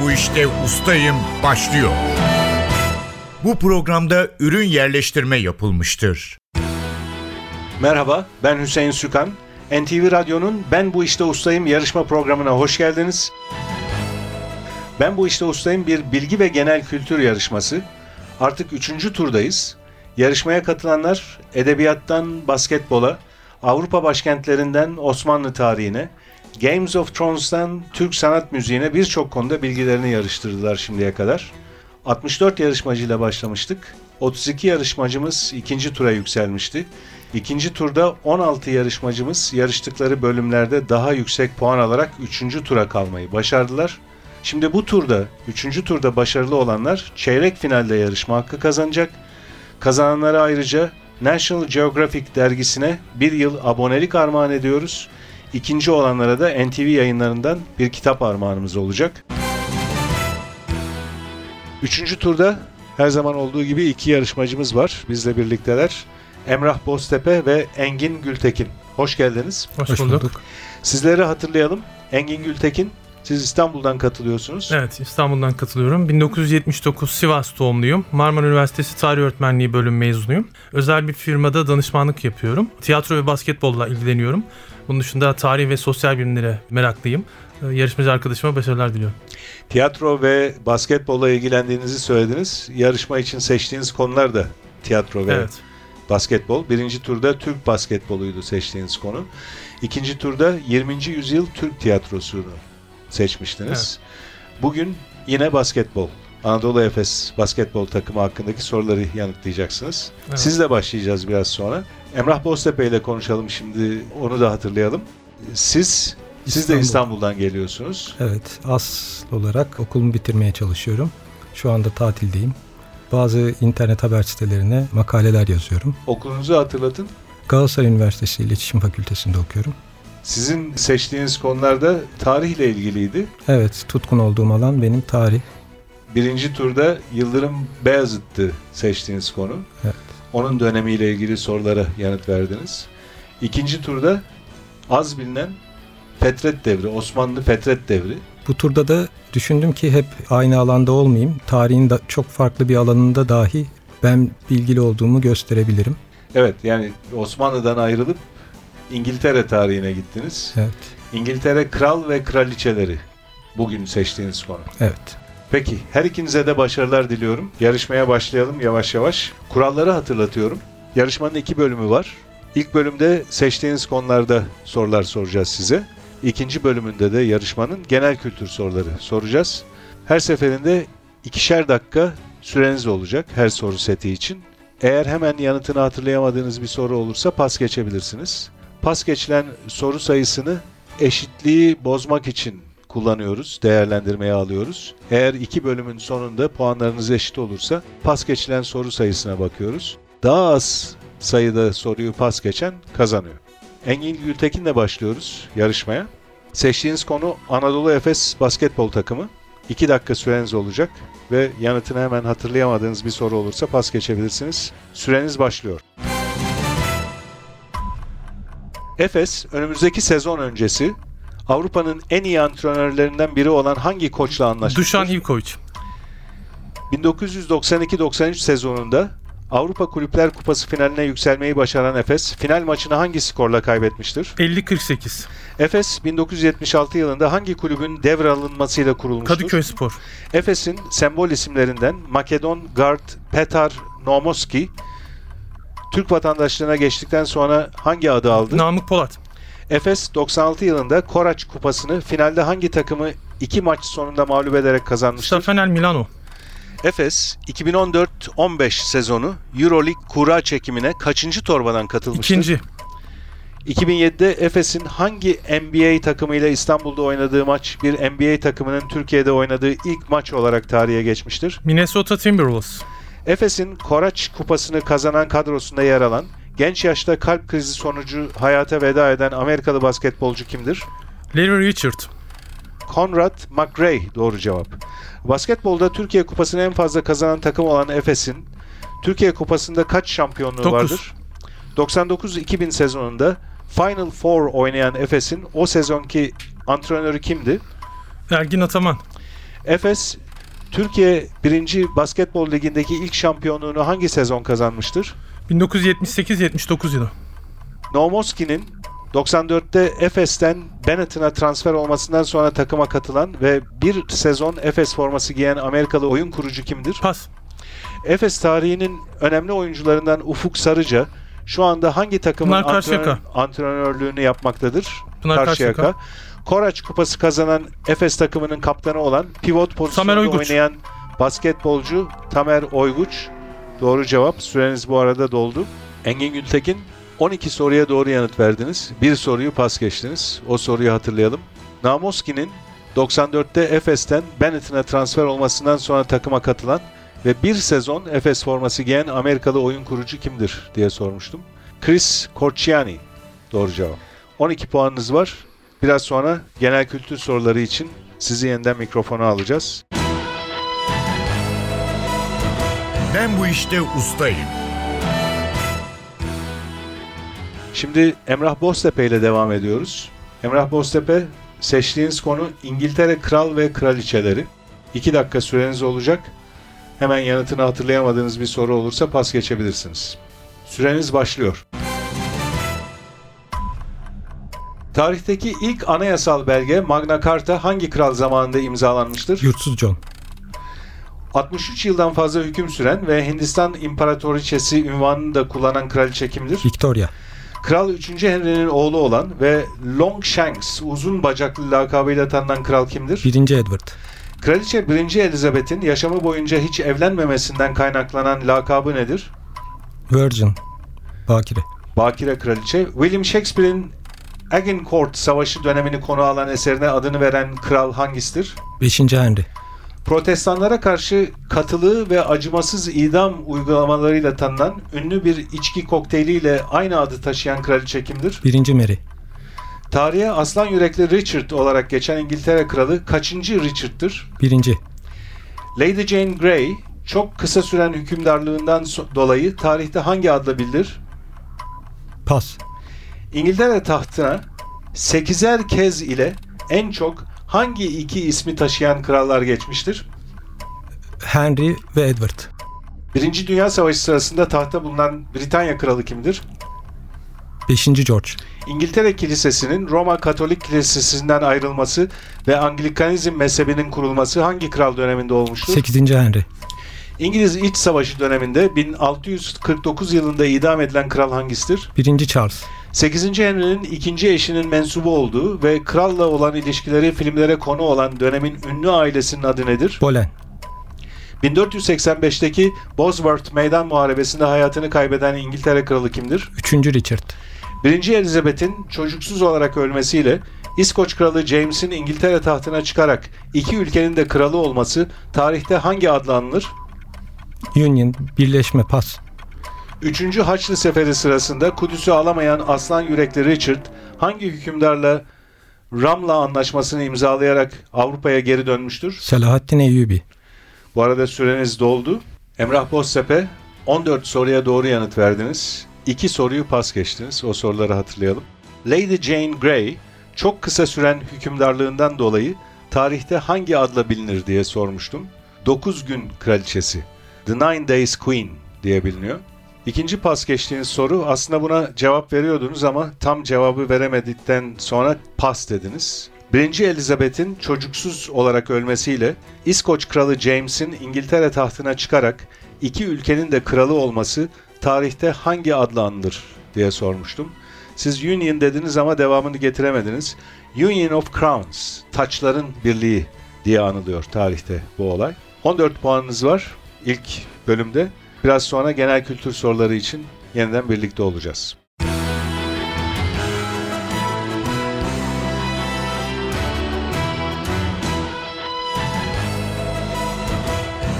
bu işte ustayım başlıyor. Bu programda ürün yerleştirme yapılmıştır. Merhaba, ben Hüseyin Sükan. NTV Radyo'nun Ben Bu İşte Ustayım yarışma programına hoş geldiniz. Ben Bu İşte Ustayım bir bilgi ve genel kültür yarışması. Artık üçüncü turdayız. Yarışmaya katılanlar edebiyattan basketbola, Avrupa başkentlerinden Osmanlı tarihine, Games of Thrones'tan Türk sanat müziğine birçok konuda bilgilerini yarıştırdılar şimdiye kadar. 64 yarışmacıyla başlamıştık. 32 yarışmacımız ikinci tura yükselmişti. İkinci turda 16 yarışmacımız yarıştıkları bölümlerde daha yüksek puan alarak 3. tura kalmayı başardılar. Şimdi bu turda, 3. turda başarılı olanlar çeyrek finalde yarışma hakkı kazanacak. Kazananlara ayrıca National Geographic dergisine bir yıl abonelik armağan ediyoruz. İkinci olanlara da NTV yayınlarından bir kitap armağanımız olacak. Üçüncü turda her zaman olduğu gibi iki yarışmacımız var. Bizle birlikteler. Emrah Boztepe ve Engin Gültekin. Hoş geldiniz. Hoş, bulduk. Sizleri hatırlayalım. Engin Gültekin, siz İstanbul'dan katılıyorsunuz. Evet, İstanbul'dan katılıyorum. 1979 Sivas doğumluyum. Marmara Üniversitesi Tarih Öğretmenliği bölüm mezunuyum. Özel bir firmada danışmanlık yapıyorum. Tiyatro ve basketbolla ilgileniyorum. Bunun dışında tarih ve sosyal bilimlere meraklıyım. Ee, Yarışmacı arkadaşıma başarılar diliyorum. Tiyatro ve basketbolla ilgilendiğinizi söylediniz. Yarışma için seçtiğiniz konular da tiyatro ve Evet. basketbol. Birinci turda Türk basketboluydu seçtiğiniz konu. İkinci turda 20. yüzyıl Türk tiyatrosunu seçmiştiniz. Bugün yine basketbol. Anadolu Efes basketbol takımı hakkındaki soruları yanıtlayacaksınız. Evet. Sizle başlayacağız biraz sonra. Emrah Boztepe ile konuşalım şimdi. Onu da hatırlayalım. Siz siz de İstanbul. İstanbul'dan geliyorsunuz. Evet, asıl olarak okulumu bitirmeye çalışıyorum. Şu anda tatildeyim. Bazı internet haber sitelerine makaleler yazıyorum. Okulunuzu hatırlatın. Galatasaray Üniversitesi İletişim Fakültesi'nde okuyorum. Sizin seçtiğiniz konularda tarihle ilgiliydi. Evet, tutkun olduğum alan benim tarih. Birinci turda Yıldırım Beyazıt'tı seçtiğiniz konu. Evet. Onun dönemiyle ilgili sorulara yanıt verdiniz. İkinci turda az bilinen Fetret Devri, Osmanlı Fetret Devri. Bu turda da düşündüm ki hep aynı alanda olmayayım. Tarihin da çok farklı bir alanında dahi ben bilgili olduğumu gösterebilirim. Evet yani Osmanlı'dan ayrılıp İngiltere tarihine gittiniz. Evet, İngiltere kral ve kraliçeleri bugün seçtiğiniz konu. evet. Peki her ikinize de başarılar diliyorum. Yarışmaya başlayalım yavaş yavaş. Kuralları hatırlatıyorum. Yarışmanın iki bölümü var. İlk bölümde seçtiğiniz konularda sorular soracağız size. İkinci bölümünde de yarışmanın genel kültür soruları soracağız. Her seferinde ikişer dakika süreniz olacak her soru seti için. Eğer hemen yanıtını hatırlayamadığınız bir soru olursa pas geçebilirsiniz. Pas geçilen soru sayısını eşitliği bozmak için kullanıyoruz, değerlendirmeye alıyoruz. Eğer iki bölümün sonunda puanlarınız eşit olursa pas geçilen soru sayısına bakıyoruz. Daha az sayıda soruyu pas geçen kazanıyor. Engin Gültekin'le başlıyoruz yarışmaya. Seçtiğiniz konu Anadolu Efes basketbol takımı. 2 dakika süreniz olacak ve yanıtını hemen hatırlayamadığınız bir soru olursa pas geçebilirsiniz. Süreniz başlıyor. Efes önümüzdeki sezon öncesi Avrupa'nın en iyi antrenörlerinden biri olan hangi koçla anlaşmıştır? Dušan Ivković. 1992-93 sezonunda Avrupa Kulüpler Kupası finaline yükselmeyi başaran Efes, final maçını hangi skorla kaybetmiştir? 50-48. Efes 1976 yılında hangi kulübün devralınmasıyla kurulmuştur? Kadıköy Spor. Efes'in sembol isimlerinden Makedon Guard Petar Nomoski Türk vatandaşlığına geçtikten sonra hangi adı aldı? Namık Polat. Efes 96 yılında Koraç Kupası'nı finalde hangi takımı iki maç sonunda mağlup ederek kazanmıştır? Stefanel Milano. Efes 2014-15 sezonu Euroleague kura çekimine kaçıncı torbadan katılmıştır? İkinci. 2007'de Efes'in hangi NBA takımıyla İstanbul'da oynadığı maç bir NBA takımının Türkiye'de oynadığı ilk maç olarak tarihe geçmiştir? Minnesota Timberwolves. Efes'in Koraç Kupası'nı kazanan kadrosunda yer alan, genç yaşta kalp krizi sonucu hayata veda eden Amerikalı basketbolcu kimdir? Larry Richard. Conrad McRae doğru cevap. Basketbolda Türkiye Kupası'nı en fazla kazanan takım olan Efes'in Türkiye Kupası'nda kaç şampiyonluğu Dokuz. vardır? 99-2000 sezonunda Final Four oynayan Efes'in o sezonki antrenörü kimdi? Ergin Ataman. Efes Türkiye 1. Basketbol Ligi'ndeki ilk şampiyonluğunu hangi sezon kazanmıştır? 1978-79 yılı. Nowomoski'nin 94'te Efes'ten Benetton'a transfer olmasından sonra takıma katılan ve bir sezon Efes forması giyen Amerikalı oyun kurucu kimdir? Pas. Efes tarihinin önemli oyuncularından Ufuk Sarıca şu anda hangi takımın Pınar Karşıyaka. antrenör- antrenörlüğünü yapmaktadır? Pınar Karşıyaka. Koraç Kupası kazanan Efes takımının kaptanı olan pivot Oyguç. oynayan basketbolcu Tamer Oyguç. Doğru cevap. Süreniz bu arada doldu. Engin Gültekin 12 soruya doğru yanıt verdiniz. Bir soruyu pas geçtiniz. O soruyu hatırlayalım. Namoski'nin 94'te Efes'ten Benetton'a transfer olmasından sonra takıma katılan ve bir sezon Efes forması giyen Amerikalı oyun kurucu kimdir diye sormuştum. Chris Corciani. Doğru cevap. 12 puanınız var. Biraz sonra genel kültür soruları için sizi yeniden mikrofona alacağız. Ben bu işte ustayım. Şimdi Emrah Boztepe ile devam ediyoruz. Emrah Boztepe seçtiğiniz konu İngiltere Kral ve Kraliçeleri. 2 dakika süreniz olacak. Hemen yanıtını hatırlayamadığınız bir soru olursa pas geçebilirsiniz. Süreniz başlıyor. Tarihteki ilk anayasal belge Magna Carta hangi kral zamanında imzalanmıştır? Yurtsuz John. 63 yıldan fazla hüküm süren ve Hindistan İmparatoriçesi ünvanını da kullanan kraliçe kimdir? Victoria. Kral 3. Henry'nin oğlu olan ve Longshanks uzun bacaklı lakabıyla tanınan kral kimdir? 1. Edward. Kraliçe 1. Elizabeth'in yaşamı boyunca hiç evlenmemesinden kaynaklanan lakabı nedir? Virgin. Bakire. Bakire Kraliçe. William Shakespeare'in Agincourt Savaşı dönemini konu alan eserine adını veren kral hangisidir? 5. Henry. Protestanlara karşı katılığı ve acımasız idam uygulamalarıyla tanınan ünlü bir içki kokteyliyle aynı adı taşıyan kraliçe kimdir? 1. Mary. Tarihe aslan yürekli Richard olarak geçen İngiltere kralı kaçıncı Richard'tır? 1. Lady Jane Grey çok kısa süren hükümdarlığından dolayı tarihte hangi adla bilinir? Pas. İngiltere tahtına 8'er kez ile en çok hangi iki ismi taşıyan krallar geçmiştir? Henry ve Edward. Birinci Dünya Savaşı sırasında tahta bulunan Britanya kralı kimdir? 5. George. İngiltere Kilisesi'nin Roma Katolik Kilisesi'nden ayrılması ve Anglikanizm mezhebinin kurulması hangi kral döneminde olmuştur? 8. Henry. İngiliz İç Savaşı döneminde 1649 yılında idam edilen kral hangisidir? 1. Charles. 8. Henry'nin ikinci eşinin mensubu olduğu ve kralla olan ilişkileri filmlere konu olan dönemin ünlü ailesinin adı nedir? Boleyn. 1485'teki Bosworth Meydan Muharebesi'nde hayatını kaybeden İngiltere kralı kimdir? 3. Richard. 1. Elizabeth'in çocuksuz olarak ölmesiyle İskoç kralı James'in İngiltere tahtına çıkarak iki ülkenin de kralı olması tarihte hangi adla anılır? Union. Birleşme. Pas. 3. Haçlı Seferi sırasında Kudüs'ü alamayan aslan yürekli Richard hangi hükümdarla Ramla anlaşmasını imzalayarak Avrupa'ya geri dönmüştür? Selahattin Eyyubi. Bu arada süreniz doldu. Emrah Boztepe 14 soruya doğru yanıt verdiniz. 2 soruyu pas geçtiniz. O soruları hatırlayalım. Lady Jane Grey çok kısa süren hükümdarlığından dolayı tarihte hangi adla bilinir diye sormuştum. 9 gün kraliçesi. The Nine Days Queen diye biliniyor. İkinci pas geçtiğiniz soru aslında buna cevap veriyordunuz ama tam cevabı veremedikten sonra pas dediniz. 1. Elizabeth'in çocuksuz olarak ölmesiyle İskoç kralı James'in İngiltere tahtına çıkarak iki ülkenin de kralı olması tarihte hangi adla anılır diye sormuştum. Siz Union dediniz ama devamını getiremediniz. Union of Crowns, taçların birliği diye anılıyor tarihte bu olay. 14 puanınız var ilk bölümde. Biraz sonra genel kültür soruları için yeniden birlikte olacağız.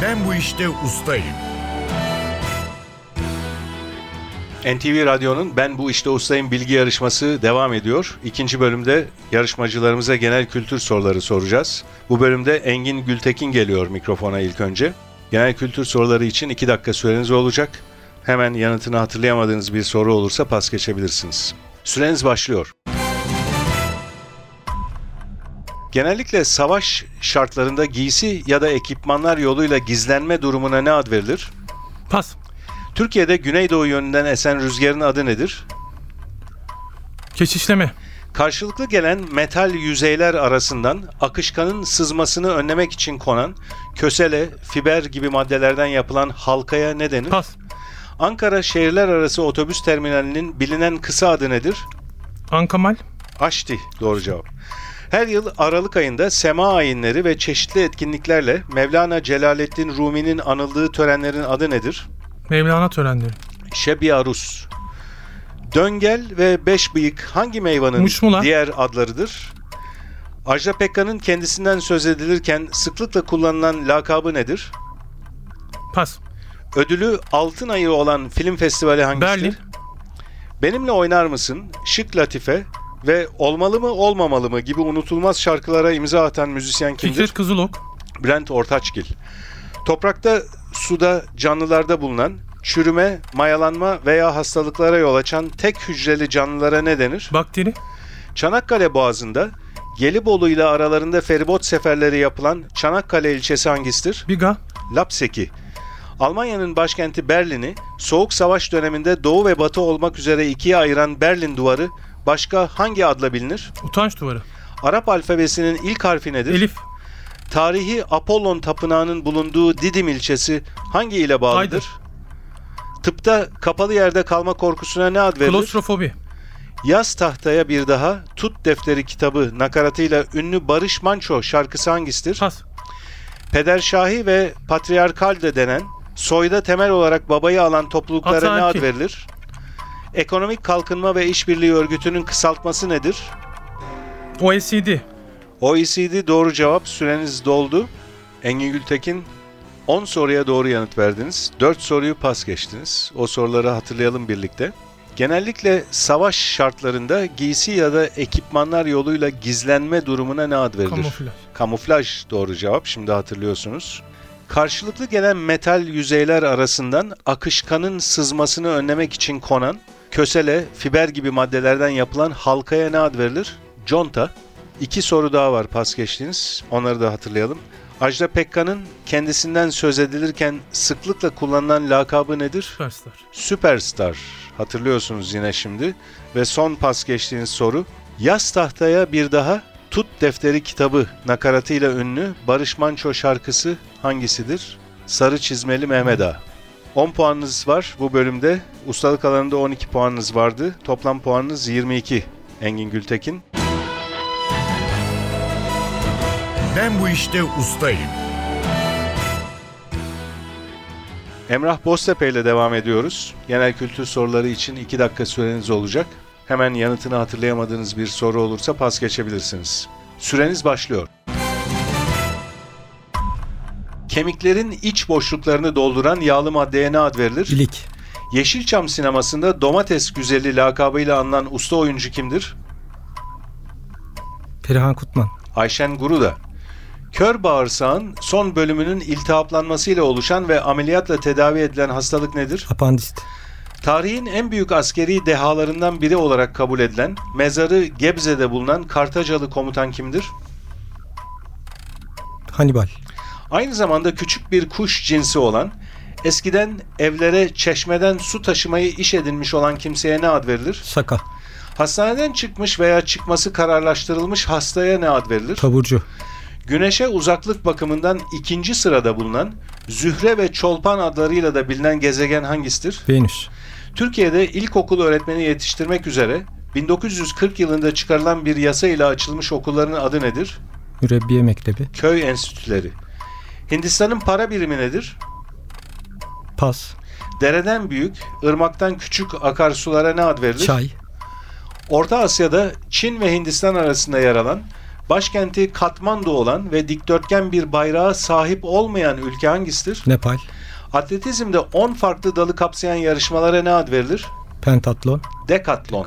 Ben bu işte ustayım. NTV Radyo'nun Ben Bu İşte Ustayım bilgi yarışması devam ediyor. İkinci bölümde yarışmacılarımıza genel kültür soruları soracağız. Bu bölümde Engin Gültekin geliyor mikrofona ilk önce. Genel kültür soruları için 2 dakika süreniz olacak. Hemen yanıtını hatırlayamadığınız bir soru olursa pas geçebilirsiniz. Süreniz başlıyor. Genellikle savaş şartlarında giysi ya da ekipmanlar yoluyla gizlenme durumuna ne ad verilir? Pas. Türkiye'de güneydoğu yönünden esen rüzgarın adı nedir? Keşişleme. Karşılıklı gelen metal yüzeyler arasından akışkanın sızmasını önlemek için konan kösele, fiber gibi maddelerden yapılan halkaya ne denir? Pas. Ankara şehirler arası otobüs terminalinin bilinen kısa adı nedir? Ankamal. Aşti doğru cevap. Her yıl Aralık ayında sema ayinleri ve çeşitli etkinliklerle Mevlana Celaleddin Rumi'nin anıldığı törenlerin adı nedir? Mevlana törenleri. Şebi Arus. Döngel ve beş bıyık hangi meyvanın Muşmula. diğer adlarıdır? Ajda Pekkan'ın kendisinden söz edilirken sıklıkla kullanılan lakabı nedir? Pas. Ödülü Altın Ayı olan film festivali hangisidir? Berlin. Benimle oynar mısın? Şık Latife ve Olmalı mı olmamalı mı gibi unutulmaz şarkılara imza atan müzisyen kimdir? Fikret Kızılok. Bülent Ortaçgil. Toprakta, suda, canlılarda bulunan çürüme, mayalanma veya hastalıklara yol açan tek hücreli canlılara ne denir? Bakteri. Çanakkale Boğazı'nda Gelibolu ile aralarında feribot seferleri yapılan Çanakkale ilçesi hangisidir? Biga. Lapseki. Almanya'nın başkenti Berlin'i Soğuk Savaş döneminde Doğu ve Batı olmak üzere ikiye ayıran Berlin Duvarı başka hangi adla bilinir? Utanç duvarı. Arap alfabesinin ilk harfi nedir? Elif. Tarihi Apollon Tapınağı'nın bulunduğu Didim ilçesi hangi ile bağlıdır? Aydır. Tıpta kapalı yerde kalma korkusuna ne ad verilir? Klostrofobi. Yaz tahtaya bir daha Tut Defteri kitabı nakaratıyla ünlü Barış Manço şarkısı hangisidir? Pas. Pederşahi ve patriarkal de denen soyda temel olarak babayı alan topluluklara ne ad verilir? Ekonomik Kalkınma ve İşbirliği Örgütü'nün kısaltması nedir? OECD. OECD doğru cevap. Süreniz doldu. Engin Gültekin 10 soruya doğru yanıt verdiniz. 4 soruyu pas geçtiniz. O soruları hatırlayalım birlikte. Genellikle savaş şartlarında giysi ya da ekipmanlar yoluyla gizlenme durumuna ne ad verilir? Kamuflaj. Kamuflaj doğru cevap. Şimdi hatırlıyorsunuz. Karşılıklı gelen metal yüzeyler arasından akışkanın sızmasını önlemek için konan kösele, fiber gibi maddelerden yapılan halkaya ne ad verilir? Conta. İki soru daha var pas geçtiğiniz. Onları da hatırlayalım. Ajda Pekkan'ın kendisinden söz edilirken sıklıkla kullanılan lakabı nedir? Süperstar. Süperstar. Hatırlıyorsunuz yine şimdi. Ve son pas geçtiğiniz soru. Yaz tahtaya bir daha Tut Defteri kitabı nakaratıyla ünlü Barış Manço şarkısı hangisidir? Sarı Çizmeli Mehmet Ağa. 10 puanınız var bu bölümde. Ustalık alanında 12 puanınız vardı. Toplam puanınız 22. Engin Gültekin. Ben bu işte ustayım. Emrah Boztepe ile devam ediyoruz. Genel kültür soruları için 2 dakika süreniz olacak. Hemen yanıtını hatırlayamadığınız bir soru olursa pas geçebilirsiniz. Süreniz başlıyor. Kemiklerin iç boşluklarını dolduran yağlı maddeye ne ad verilir? İlik. Yeşilçam sinemasında domates güzeli lakabıyla anılan usta oyuncu kimdir? Perihan Kutman. Ayşen Guruda. Kör bağırsağın son bölümünün iltihaplanmasıyla oluşan ve ameliyatla tedavi edilen hastalık nedir? Apandist. Tarihin en büyük askeri dehalarından biri olarak kabul edilen, mezarı Gebze'de bulunan Kartacalı komutan kimdir? Hannibal. Aynı zamanda küçük bir kuş cinsi olan, eskiden evlere çeşmeden su taşımayı iş edinmiş olan kimseye ne ad verilir? Saka. Hastaneden çıkmış veya çıkması kararlaştırılmış hastaya ne ad verilir? Taburcu. Güneşe uzaklık bakımından ikinci sırada bulunan, Zühre ve Çolpan adlarıyla da bilinen gezegen hangisidir? Venüs. Türkiye'de ilkokul öğretmeni yetiştirmek üzere 1940 yılında çıkarılan bir yasa ile açılmış okulların adı nedir? Mürebbiye Mektebi. Köy enstitüleri. Hindistan'ın para birimi nedir? Pas. Dereden büyük, ırmaktan küçük akarsulara ne ad verilir? Çay. Orta Asya'da Çin ve Hindistan arasında yer alan, başkenti Katmandu olan ve dikdörtgen bir bayrağa sahip olmayan ülke hangisidir? Nepal. Atletizmde 10 farklı dalı kapsayan yarışmalara ne ad verilir? Pentatlon. Dekatlon.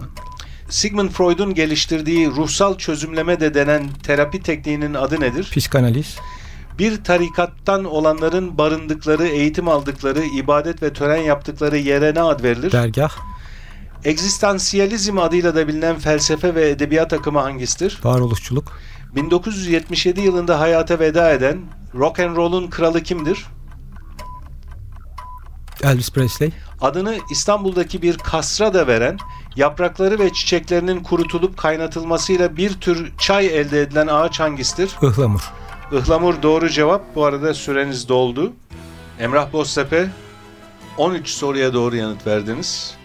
Sigmund Freud'un geliştirdiği ruhsal çözümleme de denen terapi tekniğinin adı nedir? Psikanaliz. Bir tarikattan olanların barındıkları, eğitim aldıkları, ibadet ve tören yaptıkları yere ne ad verilir? Dergah. Egzistansiyalizm adıyla da bilinen felsefe ve edebiyat akımı hangisidir? Varoluşçuluk. 1977 yılında hayata veda eden rock and roll'un kralı kimdir? Elvis Presley, Adını İstanbul'daki bir kasra da veren, yaprakları ve çiçeklerinin kurutulup kaynatılmasıyla bir tür çay elde edilen ağaç hangisidir? ıhlamur. Ihlamur doğru cevap. Bu arada süreniz doldu. Emrah Boztepe 13 soruya doğru yanıt verdiniz.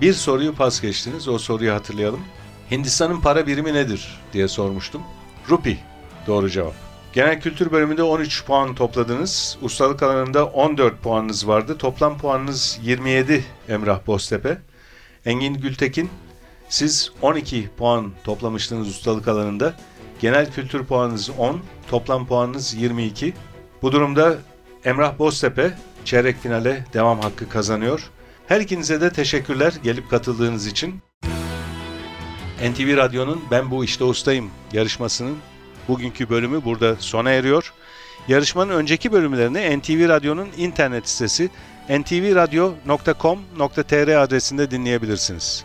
Bir soruyu pas geçtiniz. O soruyu hatırlayalım. Hindistan'ın para birimi nedir diye sormuştum. Rupi doğru cevap. Genel kültür bölümünde 13 puan topladınız. Ustalık alanında 14 puanınız vardı. Toplam puanınız 27 Emrah Boztepe. Engin Gültekin siz 12 puan toplamıştınız ustalık alanında. Genel kültür puanınız 10, toplam puanınız 22. Bu durumda Emrah Boztepe çeyrek finale devam hakkı kazanıyor. Her ikinize de teşekkürler gelip katıldığınız için. NTV Radyo'nun Ben Bu İşte Ustayım yarışmasının bugünkü bölümü burada sona eriyor. Yarışmanın önceki bölümlerini NTV Radyo'nun internet sitesi ntvradio.com.tr adresinde dinleyebilirsiniz.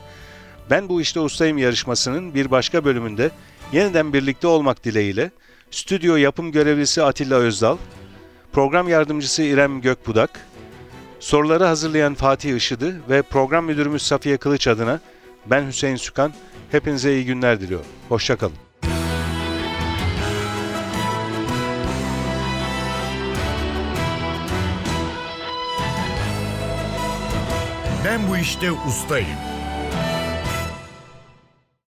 Ben Bu İşte Ustayım yarışmasının bir başka bölümünde yeniden birlikte olmak dileğiyle stüdyo yapım görevlisi Atilla Özdal, program yardımcısı İrem Gökbudak, soruları hazırlayan Fatih Işıdı ve program müdürümüz Safiye Kılıç adına ben Hüseyin Sükan, hepinize iyi günler diliyorum. Hoşçakalın. Ben bu işte ustayım.